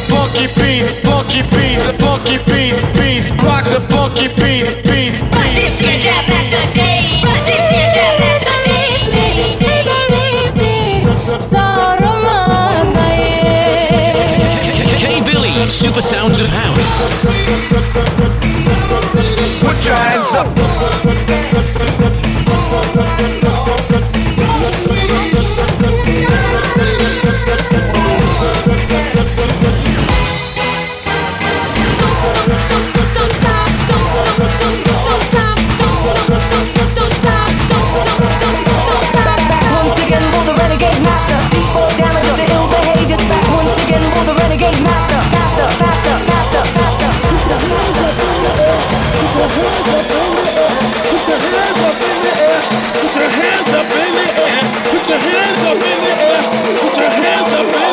Funky beats, funky beats, funky beats, beats, rock the funky beats, beats. K Billy, Super Sounds of House. Put your hands up. Will the renegade master Faster, faster, faster, faster Stay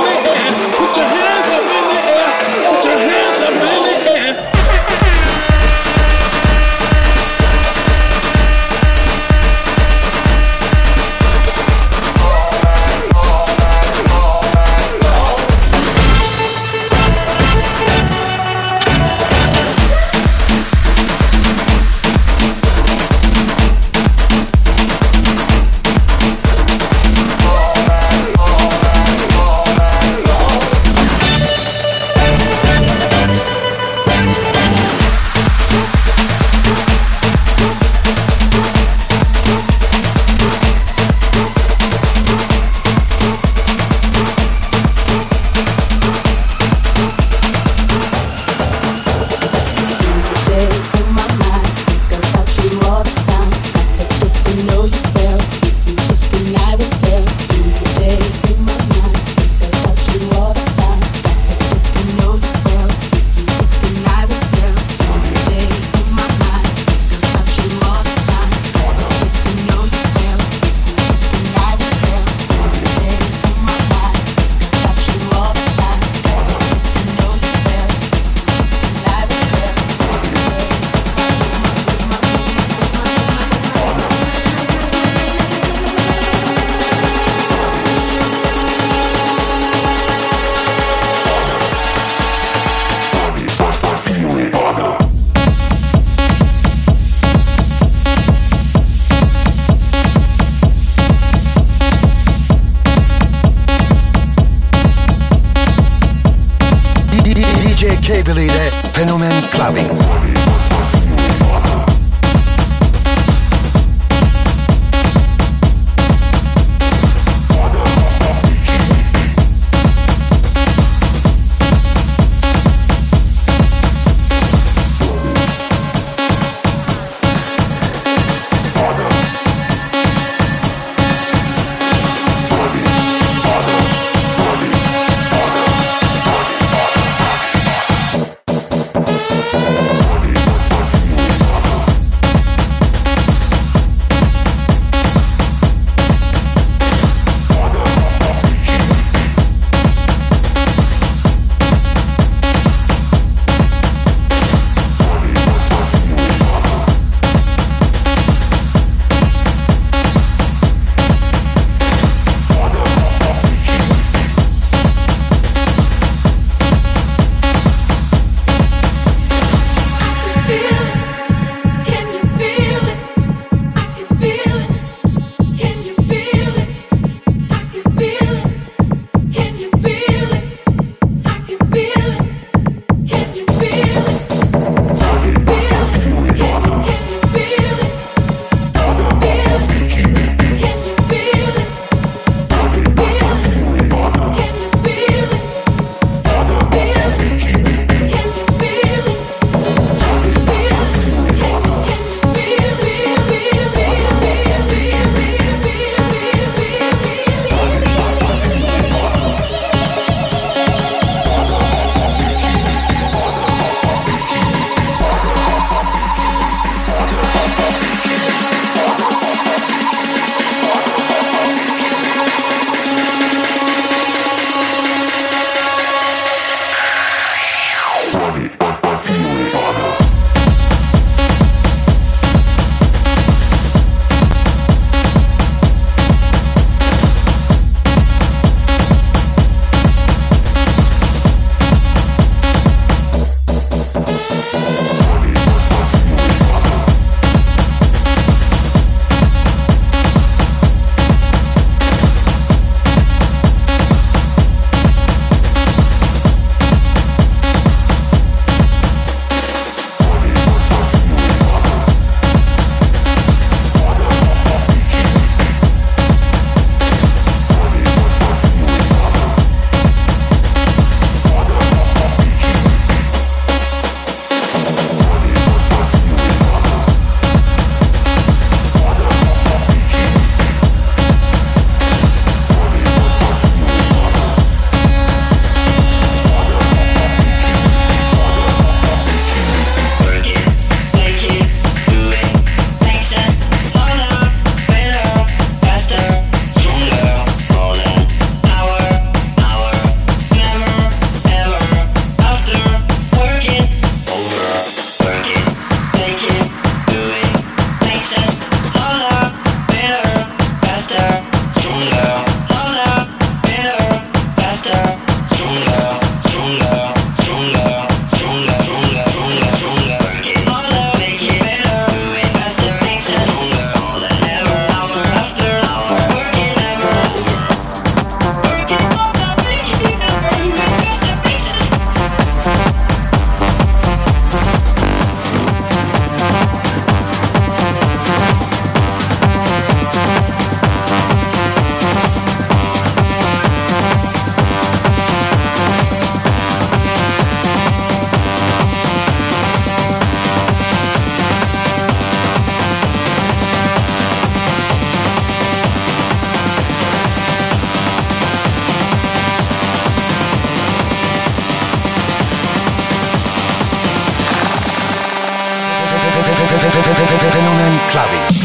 Clubbing.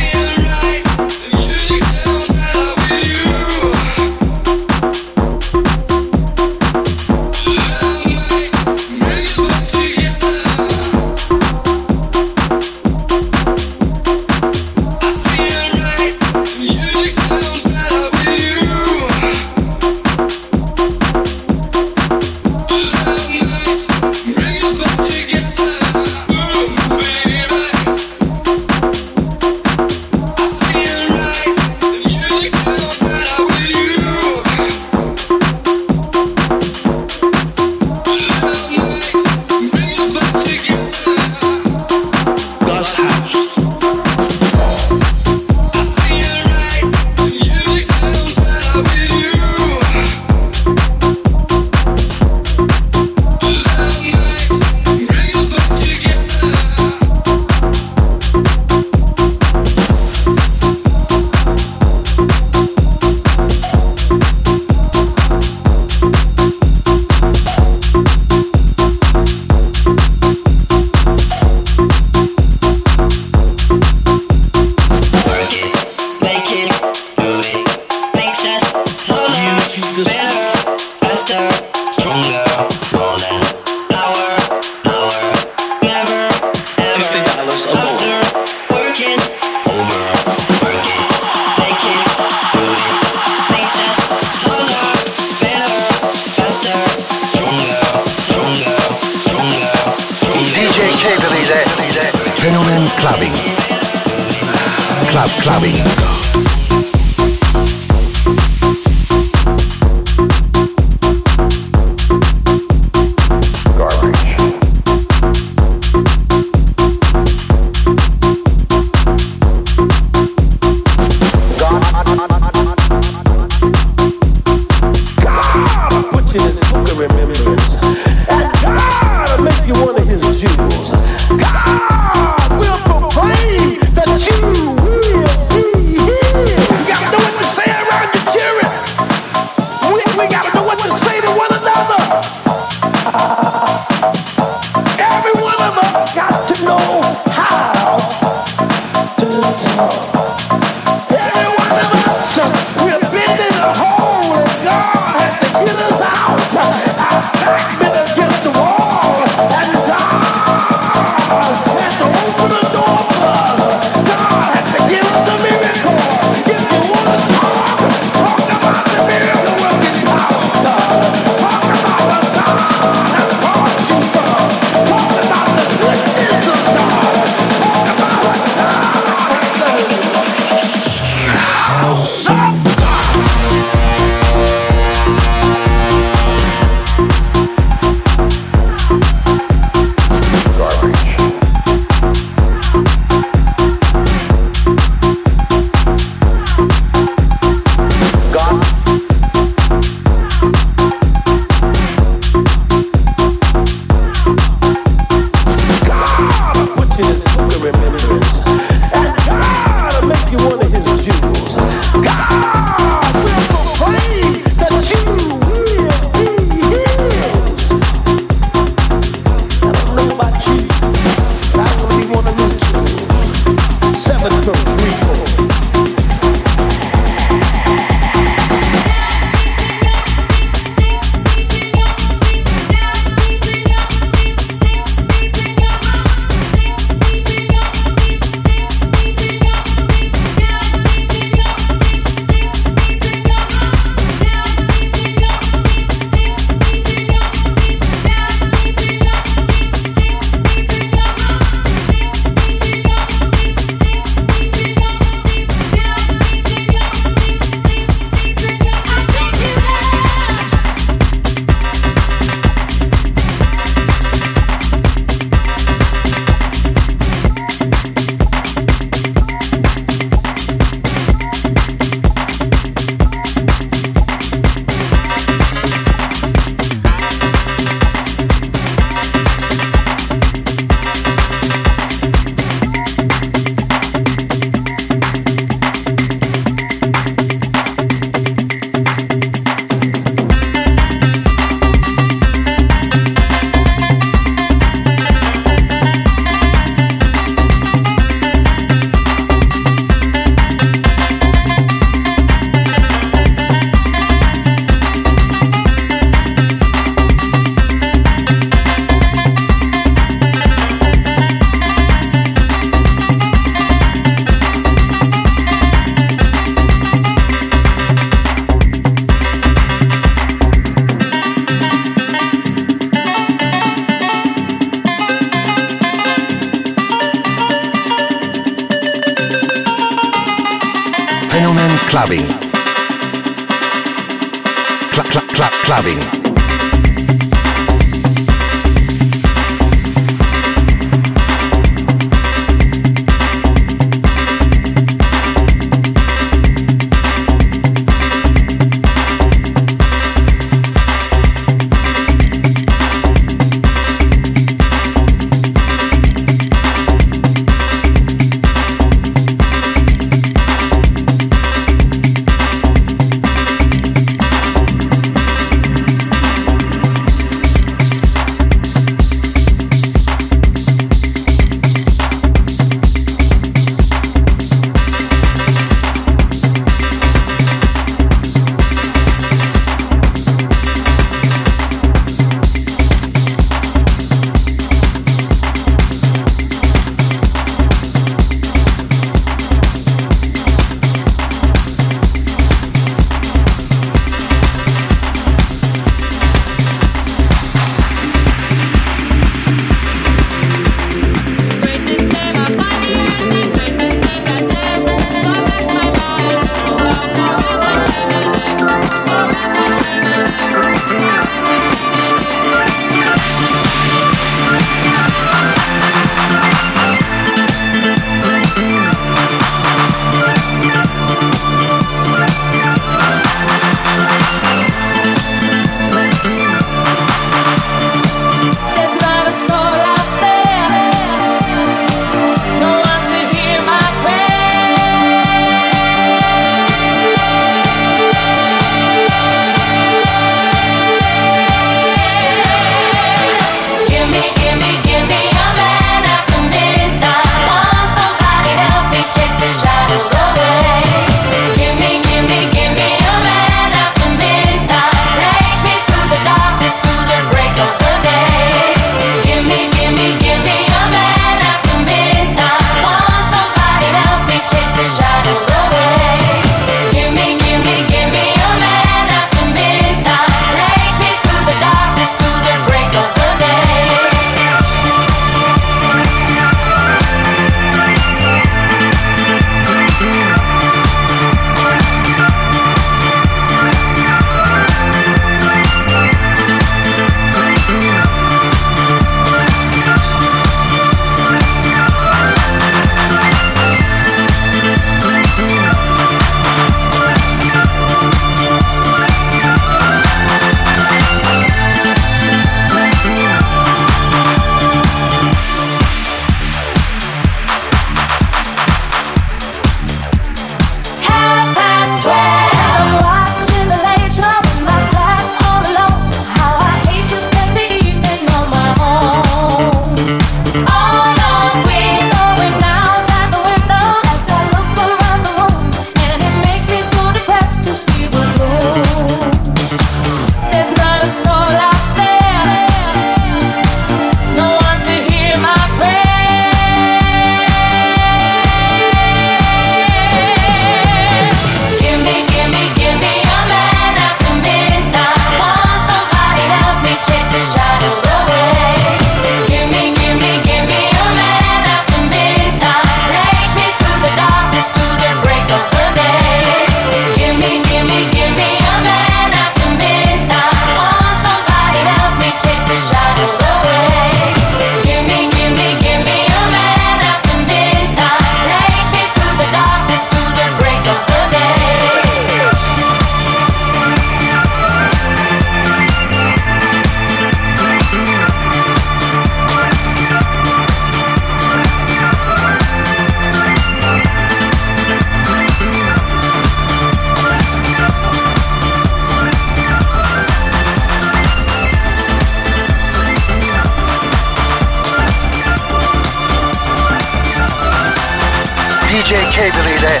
Cable ile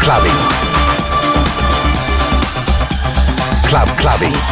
Clubbin'. Club Clubbin'.